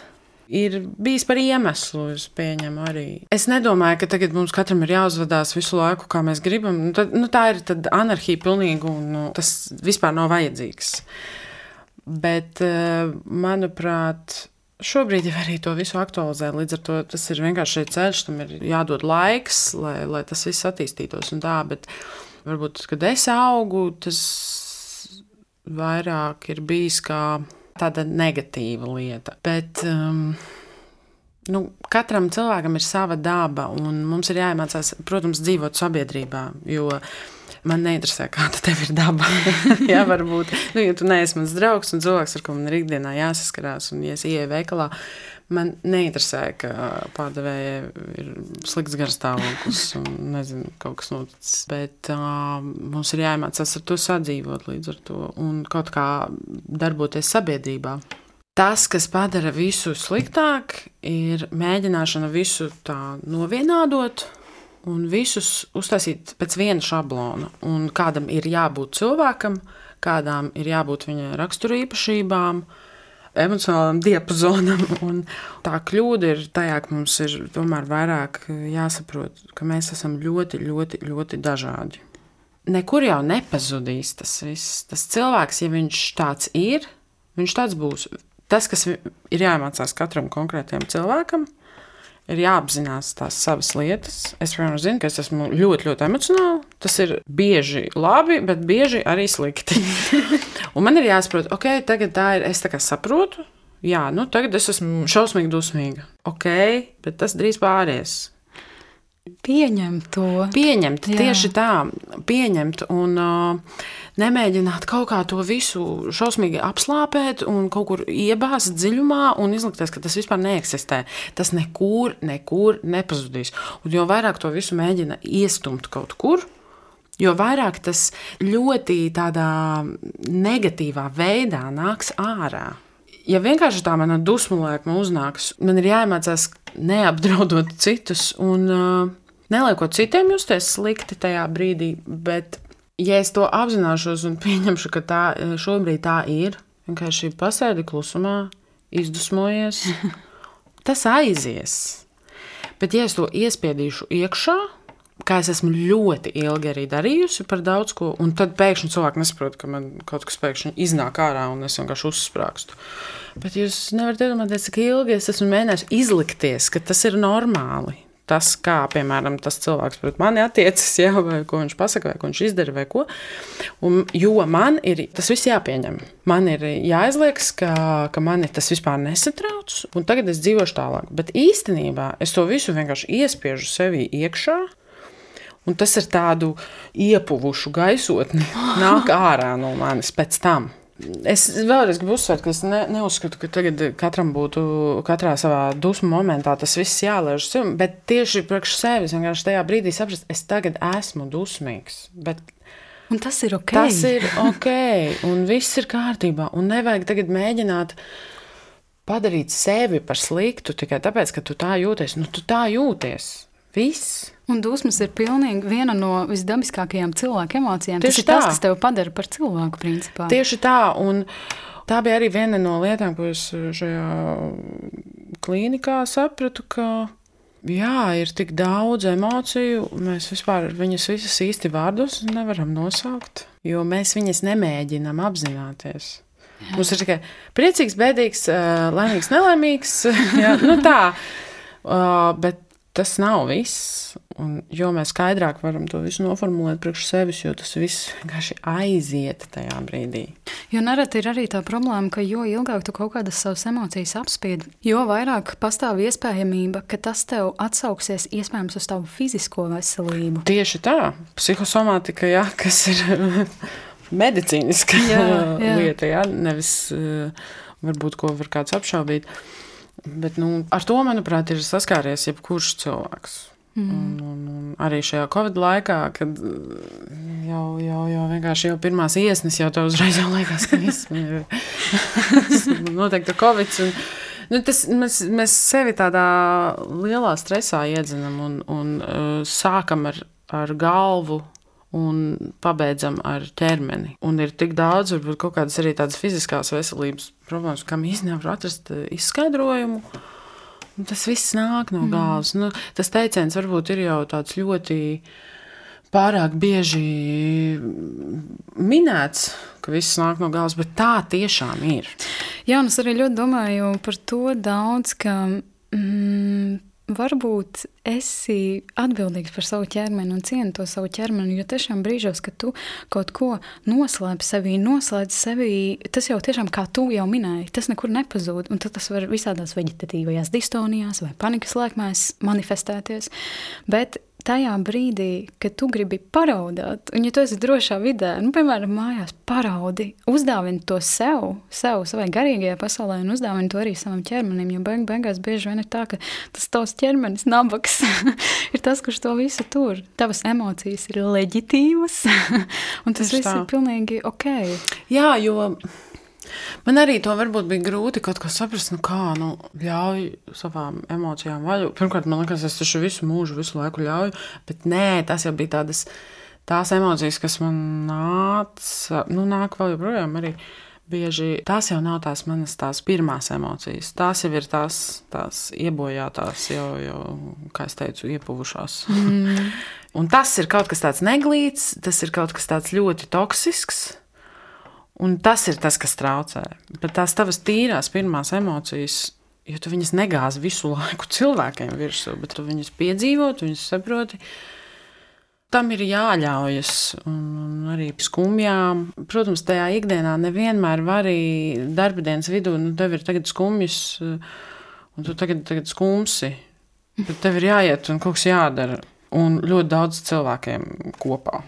ir bijis par iemeslu, es pieņemu arī. Es nedomāju, ka tagad mums katram ir jāuzvedās visu laiku, kā mēs gribam. Nu, tad, nu, tā ir anarhija pilnīga un nu, tas vispār nav vajadzīgs. Bet, eh, manuprāt, šobrīd jau arī to visu aktualizē. Līdz ar to tas ir vienkārši ceļš, tam ir jādod laiks, lai, lai tas viss attīstītos tā. Bet varbūt, kad es augu, tas vairāk ir bijis kā tāda negatīva lieta. Bet, um, nu, katram cilvēkam ir sava daba, un mums ir jāiemācās, protams, dzīvot sabiedrībā. Jo man neinteresē, kāda tev ir daba. Jā, varbūt, nu, ja tu neesi mans draugs un cilvēks, ar ko man ir ikdienā jāsaskarās, un ja es ieeju veikalā, Man neinteresē, ka pārdevējai ir slikts garstāvoklis un nezinu, kaut kas noticis. Bet uh, mums ir jāiemācās ar to sadzīvot līdz ar to un kaut kā darboties sabiedrībā. Tas, kas padara visu sliktāk, ir mēģināšana visu tā novienādot un visus uztaisīt pēc viena šablona. Un kādam ir jābūt cilvēkam, kādām ir jābūt viņa raksturīpašībām, emocionālam diapazonam. Un tā kļūda ir tajā, ka mums ir tomēr vairāk jāsaprot, ka mēs esam ļoti, ļoti, ļoti dažādi. Nekur jau nepazudīs tas viss. Tas cilvēks, ja viņš tāds ir, viņš tāds būs. Tas, kas ir jāiemācās katram konkrētam cilvēkam, ir ir jāapzinās tās savas lietas. Es, piemēram, zinu, ka es esmu ļoti, ļoti emocionāli. Tas ir bieži labi, bet bieži arī slikti. un man ir jāsaprot, ok, tagad tā ir, es tā kā saprotu. Jā, nu tagad es esmu šausmīgi dusmīga. Ok, bet tas drīz pāries. Pieņemt to. Pieņemt, Jā. tieši tā, pieņemt. Un, uh, nemēģināt kaut kā to visu šausmīgi apslāpēt un kaut kur iebāzt dziļumā un izlikties, ka tas vispār neeksistē. Tas nekur, nekur nepazudīs. Un jo vairāk to visu mēģina iestumt kaut kur, jo vairāk tas ļoti tādā negatīvā veidā nāks ārā. Ja vienkārši tā mana dusmu lēkme uznāks, man ir jāiemācās neapdraudot citus un uh, neliekot citiem justies slikti tajā brīdī, bet ja es to apzināšos un pieņemšu, ka tā eh, šobrīd tā ir, vienkārši pasēdi klusumā, izdusmojies, tas aizies. Bet, ja es to iespiedīšu iekšā, kā es esmu ļoti ilgi arī darījusi par daudz ko, un tad pēkšņi cilvēki nesaprot, ka man kaut kas pēkšņi iznāk ārā un es vienkārši uzsprāgstu. Bet jūs nevarat iedomāties, cik ilgi es esmu mēģinājis izlikties, ka tas ir normāli tas, kā piemēram tas cilvēks pret mani attiecas, ja, vai ko viņš pasaka, vai ko viņš izdara, vai ko. Un, jo man ir tas viss jāpieņem. Man ir jāizliekas, ka, ka mani tas vispār nesatrauc, un tagad es dzīvošu tālāk. Bet īstenībā es to visu vienkārši iespiežu sevī iekšā. Un tas ir tādu iepuvušu gaisotni, nāk ārā no manis pēc tam. Es vēlreiz gribu uzsvērt, ka es ne, neuzskatu, ka tagad katram būtu katrā savā dusmu momentā tas viss jālaiž bet tieši priekš sevis vienkārši tajā brīdī saprast, es tagad esmu dusmīgs. Bet Un tas ir ok. Tas ir ok, un viss ir kārtībā. Un nevajag tagad mēģināt padarīt sevi par sliktu tikai tāpēc, ka tu tā jūties. Nu, tu tā jūties. Viss. Un dusmas ir pilnīgi viena no visdabiskākajām cilvēka emocijām. Tieši tas ir tā. tas, kas tevi padara par cilvēku. Principā. Tieši tā. Un tā bija arī viena no lietām, ko es šajā klīnikā sapratu. Ka, jā, ir tik daudz emociju, mēs vispār viņas visas īsti vārdos nevaram nosaukt, jo mēs viņas nemēģinām apzināties. Jā. Mums ir tikai priecīgs, bēdīgs, laimīgs, nelaimīgs. jā, nu tā. Uh, bet tas nav viss. Un, jo mēs skaidrāk varam to visu noformulēt priekš sevis, jo tas viss vienkārši aiziet tajā brīdī. Jo nereti ir arī tā problēma, ka jo ilgāk tu kaut kādas savas emocijas apspied, jo vairāk pastāv iespējamība, ka tas tev atsauksies iespējams uz tavu fizisko veselību. Tieši tā, psihosomātika, jā, kas ir medicīniska jā, jā. lieta, jā, nevis varbūt ko var kāds apšaubīt. Bet nu, ar to, manuprāt, ir saskāries jebkurš cilvēks. Mm. Un, un, un arī šajā Covid laikā, kad jau, jau, jau vienkārši jau pirmās iesnas jau tev uzreiz jau liekas, ka viss ir noteikti Covid. Un, nu, tas, mēs, mēs sevi tādā lielā stresā iedzinām un, un uh, sākam ar, ar galvu un pabeidzam ar ķermeni. Un ir tik daudz, varbūt kaut kādas arī tādas fiziskās veselības problēmas, kam īstenībā nevar atrast eh, izskaidrojumu. Un tas viss nāk no mm. galvas. Mm. Nu, tas teiciens varbūt ir jau tāds ļoti pārāk bieži minēts, ka viss nāk no galvas, bet tā tiešām ir. Jā, un es arī ļoti domāju par to daudz, ka. Mm, varbūt esi atbildīgs par savu ķermeni un cieni to savu ķermeni. Jo tiešām brīžos, kad tu kaut ko noslēdz sevī, noslēdz sevī, tas jau tiešām, kā tu jau minēji, tas nekur nepazūd. Un tas var visādās veģetatīvajās distonijās vai panikas lēkmēs manifestēties. Bet tajā brīdī, kad tu gribi paraudāt, un ja tu esi drošā vidē, nu, piemēram, mājās, paraudi, uzdāvini to sev, sev savai garīgajai pasaulē, un uzdāvini to arī savam ķermenim. Jo beig beigās bieži vien ir tā, ka tas tavs ķermenis, nabaks, ir tas, kurš to visu tur. Tavas emocijas ir leģitīvas, un tas Tieši viss tā. ir pilnīgi ok. Jā, jo. Man arī to varbūt bija grūti kaut kā saprast, nu kā nu, ļauj savām emocijām vaļu. Pirmkārt, man liekas, es taču visu mūžu, visu laiku ļauju, bet nē, tas jau bija tādas, tās emocijas, kas man nāca, nu nāk vēl joprojām arī. Bieži tās jau nav tās manas tās pirmās emocijas. Tās jau ir tās, tās iebojātās, jau, jau, kā es teicu, iepuvušās. Mm. Un tas ir kaut kas tāds neglīts, tas ir kaut kas tāds ļoti toksisks. Un tas ir tas, kas traucē. Bet tās tavas tīrās pirmās emocijas, jo tu viņas negāzi visu laiku cilvēkiem virsū, bet tu viņas piedzīvo, tu viņas saproti. Tam ir jāļaujas, un, arī skumjām. Protams, tajā ikdienā nevienmēr var arī darba dienas vidū, nu, tev ir tagad skumjas, un tu tagad, tagad skumsi. Bet tev ir jāiet un kaut kas jādara, un ļoti daudz cilvēkiem kopā.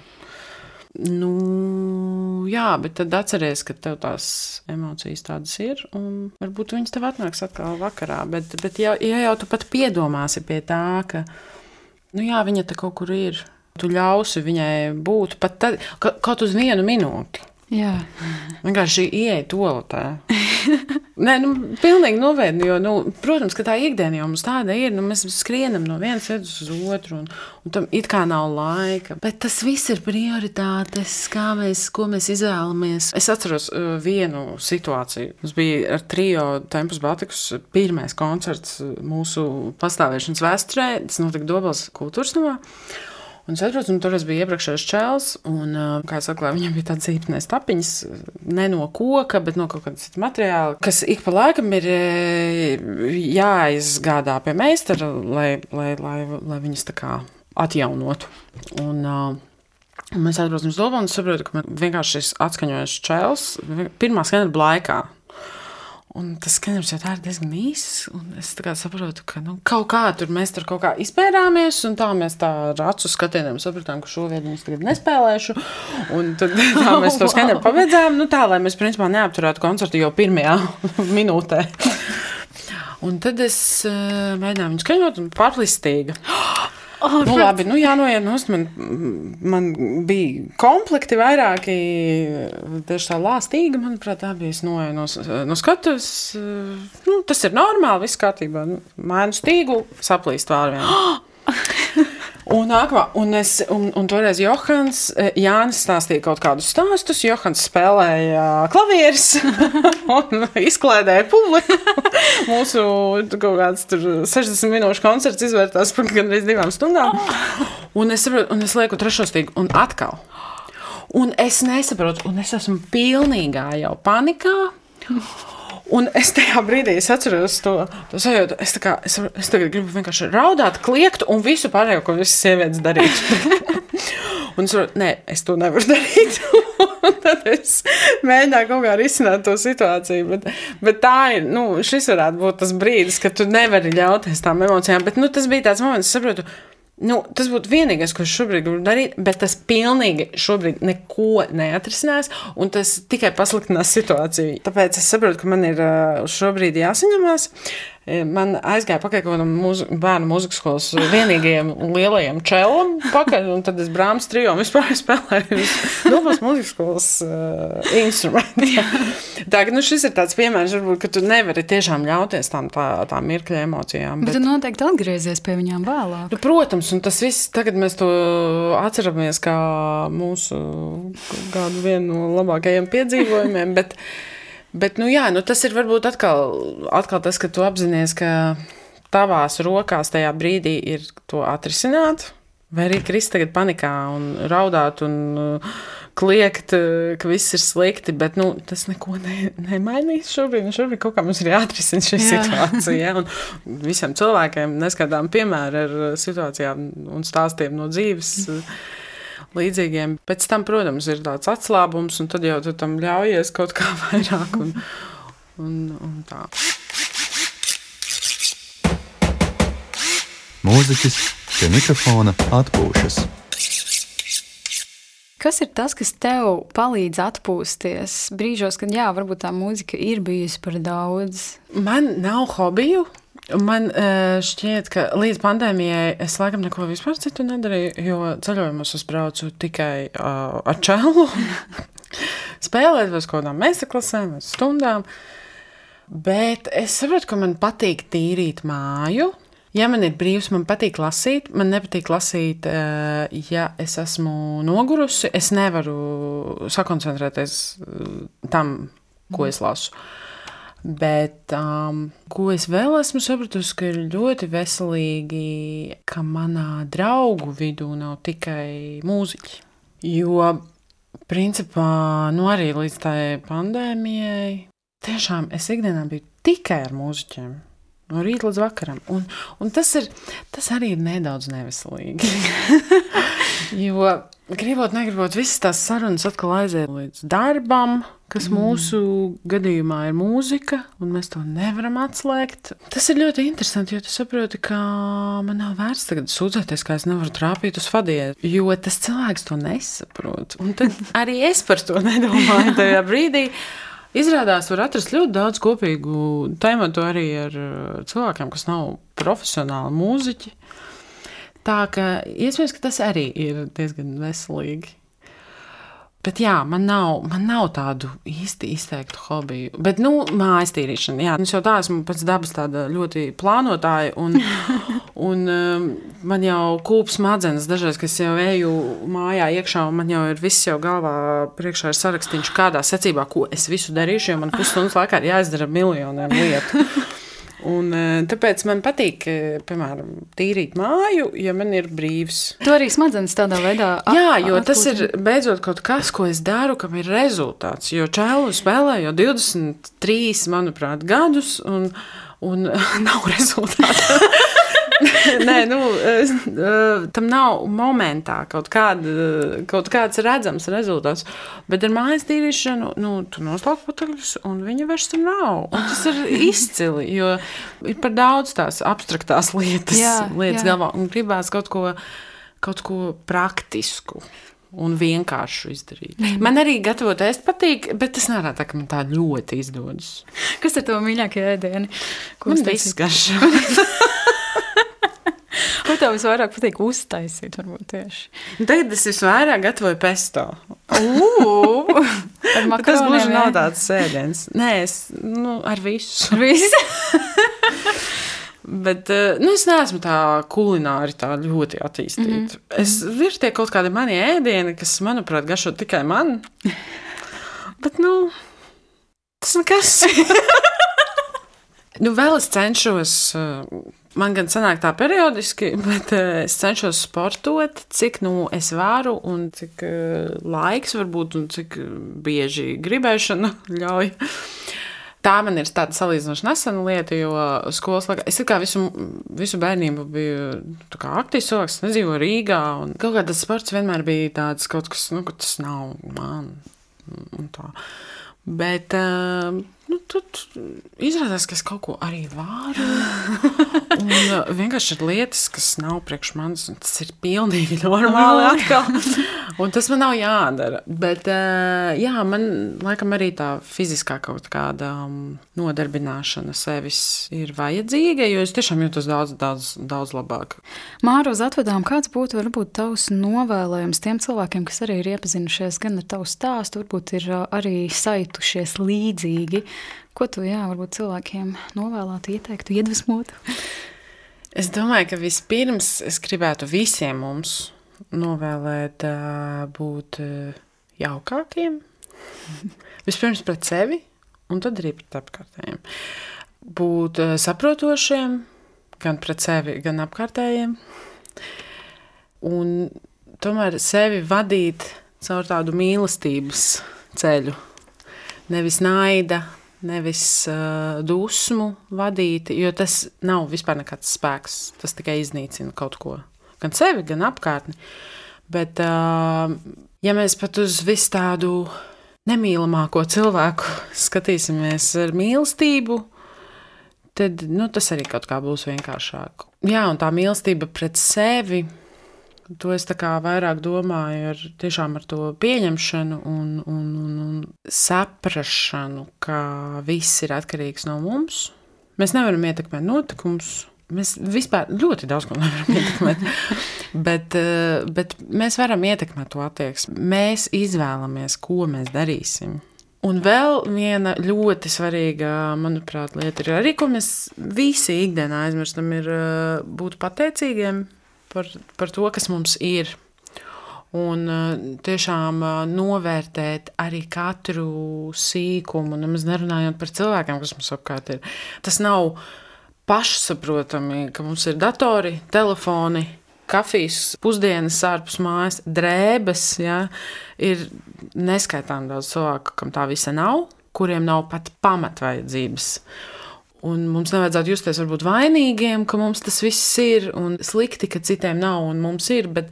Nu, jā, bet tad atcerieties, ka tev tās emocijas tādas ir, un varbūt viņas tev atnāks atkal vakarā. Bet, bet ja, ja jau tu pat piedomāsi pie tā, ka nu, jā, viņa te kaut kur ir, tu ļausi viņai būt pat tad, kaut uz vienu minūti. Jā. Vienkārši ieiet toaletē. Nē, nu, pilnīgi novērt. Nu, protams, tā ikdiena jau mums tāda ir. Nu, mēs skrienam no vienas vietas uz otru, un, un tam it kā nav laika. Bet tas viss ir prioritātes, kā mēs, ko mēs izvēlamies. Es atceros uh, vienu situāciju. Mums bija ar trio Tempus Batikus pirmais koncerts mūsu pastāvēšanas vēsturē. Tas notika Dobels kultūras namā. Un es saprotu, un tur bija iepriekšējais čels, un, kā jau teicu, viņam bija tādas īpatnēs tapiņas, ne no koka, bet no kaut kāda cita materiāla, kas ik pa laikam ir jāizgādā pie meistara, lai, lai, lai, lai viņas tā kā atjaunotu. Un, Un mēs atbraucam uz Dolbanu un saprotam, ka vienkārši šis atskaņojošs čels pirmā skanera laikā Un tas skaņdarbs jau tā ir diezgan īss. Es saprotu, ka nu, kaut kā tur mēs tur kaut kā izpērāmies, un tā mēs tā ar acu skatieniem sapratām, ka šo vietu es tagad nespēlēšu. Un tad tā mēs to skaņdarbu pabeidzām, nu, tā lai mēs principā neapturētu koncertu jau pirmajā minūtē. Un tad es uh, mēģināju viņu skaņot un pārplistīga. Oh, nu, labi, nu, jānoiet nost. Man, man bija komplekti vairāki, tieši tā lāstīga, manuprāt, tā bija. Es noeju no, no skatuves. Nu, tas ir normāli, viss kārtībā. Nu, Mēnu stīgu saplīst vārvien. Un, nākamā, un, es, un, un toreiz Johans, eh, Jānis stāstīja kaut kādus stāstus. Johans spēlēja klavierus un izklaidēja publiku. Mūsu kaut kāds 60 minūšu koncerts izvērtās par gandrīz divām stundām. Un es, un es lieku trešo stīgu un atkal. Un es nesaprotu, un es esmu pilnīgā jau panikā. Un es tajā brīdī es atceros to, to sajūtu. Es, kā, es, es tagad gribu vienkārši raudāt, kliegt un visu pārējo, ko visas sievietes darītu. un es saprotu, nē, es to nevaru darīt. tad es mēģināju kaut kā risināt to situāciju. Bet, bet tā ir, nu, šis varētu būt tas brīdis, kad tu nevari ļauties tām emocijām. Bet nu, tas bija tāds moments, kad saprotu. Nu, tas būtu vienīgais, ko es šobrīd gribu darīt, bet tas pilnīgi šobrīd neko neatrisinās, un tas tikai pasliktinās situāciju. Tāpēc es saprotu, ka man ir šobrīd jāsaņemās. Man aizgāja pakaļ kaut kādam mūz, bērnu mūzikas skolas vienīgajam lielajam čelam pakaļ, un tad es brāmas trijo vispār spēlēju Dobas mūzikas skolas uh, instrumentu. tā, ka, nu, šis ir tāds piemērs, varbūt, ka tu nevari tiešām ļauties tām tā, tām mirkļa emocijām. Bet, bet tu noteikti atgriezies pie viņām vēlāk. Nu, protams, un tas viss, tagad mēs to atceramies kā mūsu kādu vienu no labākajiem piedzīvojumiem, bet Bet, nu, jā, nu, tas ir varbūt atkal, atkal tas, ka tu apzinājies, ka tavās rokās tajā brīdī ir to atrisināt. Vai arī krist tagad panikā un raudāt un uh, kliegt, uh, ka viss ir slikti, bet nu, tas neko ne, nemainīs šobrīd. Šobrīd kaut kā mums ir jāatrisina šī Jā. situācija. Ja? Un visiem cilvēkiem neskaidām piemēru ar situācijām un stāstiem no dzīves. Mm līdzīgiem. Pēc tam, protams, ir tāds atslābums, un tad jau tu tam ļaujies kaut kā vairāk. Un, un, un tā. Mūziķis pie mikrofona atpūšas. Kas ir tas, kas tev palīdz atpūsties brīžos, kad jā, varbūt tā mūzika ir bijusi par daudz? Man nav hobiju. Man uh, šķiet, ka līdz pandēmijai es laikam neko vispār citu nedarīju, jo ceļojumos es braucu tikai uh, ar čelu, spēlēt uz kaut kādām meistarklasēm, stundām. Bet es saprotu, ka man patīk tīrīt māju. Ja man ir brīvs, man patīk lasīt. Man nepatīk lasīt, uh, ja es esmu nogurusi. Es nevaru sakoncentrēties tam, ko es lasu. Uh, Bet um, ko es vēl esmu sapratusi, ka ir ļoti veselīgi, ka manā draugu vidū nav tikai mūziķi. Jo, principā, nu arī līdz tai pandēmijai, tiešām es ikdienā biju tikai ar mūziķiem. No rīta līdz vakaram. Un, un tas, ir, tas arī ir nedaudz neveselīgi. jo gribot, negribot, visas tās sarunas atkal aiziet līdz darbam, kas mm. mūsu gadījumā ir mūzika, un mēs to nevaram atslēgt. Tas ir ļoti interesanti, jo tu saproti, ka man nav vērts tagad sūdzēties, ka es nevaru trāpīt uz fadiem, jo tas cilvēks to nesaprot. Un tad arī es par to nedomāju tajā brīdī. Izrādās, var atrast ļoti daudz kopīgu tēmu arī ar cilvēkiem, kas nav profesionāli mūziķi. Tā ka iespējams, ka tas arī ir diezgan veselīgi. Bet jā, man nav, man nav tādu īsti izteiktu hobiju. Bet, nu, mājas tīrīšana, jā, es jau tā esmu pēc dabas tāda ļoti plānotāja. Un, un um, man jau kūps smadzenes dažreiz, kad es jau eju mājā iekšā, un man jau ir viss jau galvā priekšā ir sarakstīns, kādā secībā, ko es visu darīšu, jo man pusstundas laikā ir jāizdara miljoniem lietu. Un, e, tāpēc man patīk, e, piemēram, tīrīt māju, ja man ir brīvs. Tu arī smadzenes tādā veidā apgūti. Jā, jo tas ir beidzot kaut kas, ko es daru, kam ir rezultāts. Jo čēlu spēlē jau 23, manuprāt, gadus, un, un nav rezultātu. Nē, nu, tam nav momentā kaut, kāda, kaut kāds redzams rezultāts. Bet ar mājas tīrīšanu, nu, tu noslauki putekļus, un viņa vairs tur nav. Un tas ir izcili, jo ir par daudz tās abstraktās lietas, jā, lietas jā. galvā, un gribās kaut ko, kaut ko praktisku un vienkāršu izdarīt. Mm. Man arī gatavot ēst patīk, bet tas nav tā, ka man tā ļoti izdodas. Kas ir tavs mīļākais ēdiens? Man viss garšo. Ko tev visvairāk patīk uztaisīt? Tagad es visvairāk gatavoju pesto. tas gluži nav tāds sēdiens. Nē, es nu, ar visu. Ar visu. Bet eh, nu, es neesmu tā kulināri tā ļoti attīstīta. Mm -hmm. Es ir tie kaut kādi mani ēdieni, kas, manuprāt, garšo tikai man. Bet, nu, tas nekas. nu, vēl es cenšos uh, Man gan sanāk tā periodiski, bet uh, es cenšos sportot, cik nu es varu un cik uh, laiks varbūt un cik bieži gribēšana ļauj. tā man ir tāda salīdzinoši nesena lieta, jo skolas laikā es kā visu, visu bērnību biju kā aktīvs cilvēks, nedzīvoju Rīgā. Kaut kā tas sports vienmēr bija tāds kaut kas, nu, ka tas nav man. Bet uh, nu, tad izrādās, ka es kaut ko arī varu. Un uh, vienkārši ir lietas, kas nav priekš manis, un tas ir pilnīgi normāli atkal. Un tas man nav jādara. Bet uh, jā, man laikam arī tā fiziskā kaut kāda um, nodarbināšana sevis ir vajadzīga, jo es tiešām jūtos daudz, daudz, daudz labāk. Māra, uz atvedām, kāds būtu varbūt tavs novēlējums tiem cilvēkiem, kas arī ir iepazinušies gan ar tavu stāstu, varbūt ir uh, arī saitušies līdzīgi Ko tu jā, varbūt cilvēkiem novēlētu, ieteiktu, iedvesmotu? Es domāju, ka vispirms es gribētu visiem mums novēlēt būt jaukākiem. Vispirms pret sevi, un tad arī pret apkārtējiem. Būt saprotošiem gan pret sevi, gan apkārtējiem. Un tomēr sevi vadīt caur tādu mīlestības ceļu. Nevis naida, nevis uh, dusmu vadīti, jo tas nav vispār nekāds spēks. Tas tikai iznīcina kaut ko. Gan sevi, gan apkārtni. Bet, uh, ja mēs pat uz visu tādu nemīlamāko cilvēku skatīsimies ar mīlestību, tad nu, tas arī kaut kā būs vienkāršāk. Jā, un tā mīlestība pret sevi To es vairāk domāju ar, ar to pieņemšanu un, un, un, un saprāšanu, ka viss ir atkarīgs no mums. Mēs nevaram ietekmēt notikumus. Mēs vispār ļoti daudz ko nevaram ietekmēt, bet, eh, bet mēs varam ietekmēt to attieksmi. Mēs izvēlamies, ko mēs darīsim. Un vēl viena ļoti svarīga, manuprāt, lieta ir arī, ko mēs visi ikdienā aizmirstam, ir eh, būt pateicīgiem par, par to, kas mums ir. Un tiešām novērtēt arī katru sīkumu, nemaz nerunājot par cilvēkiem, kas mums apkārt ir. Tas nav pašsaprotami, ka mums ir datori, telefoni, kafijas, pusdienas ārpus mājas, drēbes. Ja? Ir neskaitām daudz cilvēku, kam tā visa nav, kuriem nav pat pamatvajadzības. Un mums nevajadzētu justies varbūt vainīgiem, ka mums tas viss ir un slikti, ka citiem nav un mums ir. Bet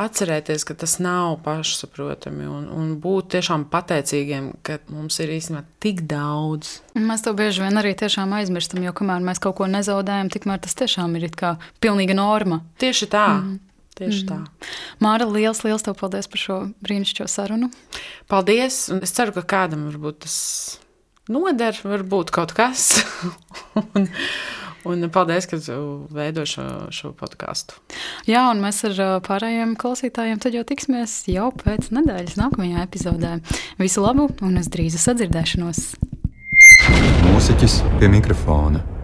atcerēties, ka tas nav pašsaprotami un, un būt tiešām pateicīgiem, ka mums ir īstenībā tik daudz. Mēs to bieži vien arī aizmirstam, jo kamēr mēs kaut ko nezaudējam, tikmēr tas tiešām ir kā pilnīga norma. Tieši tā. Mm. Tieši tā. Mm. Māra, liels, liels tev paldies par šo brīnišķīgo sarunu. Paldies! Es ceru, ka kādam varbūt tas noder, varbūt kaut kas. un, un paldies, ka veido šo, šo podkāstu. Jā, un mēs ar pārējiem klausītājiem tad jau tiksimies jau pēc nedēļas nākamajā epizodē. Visu labu un uz drīzu sadzirdēšanos! Mūziķis pie mikrofona.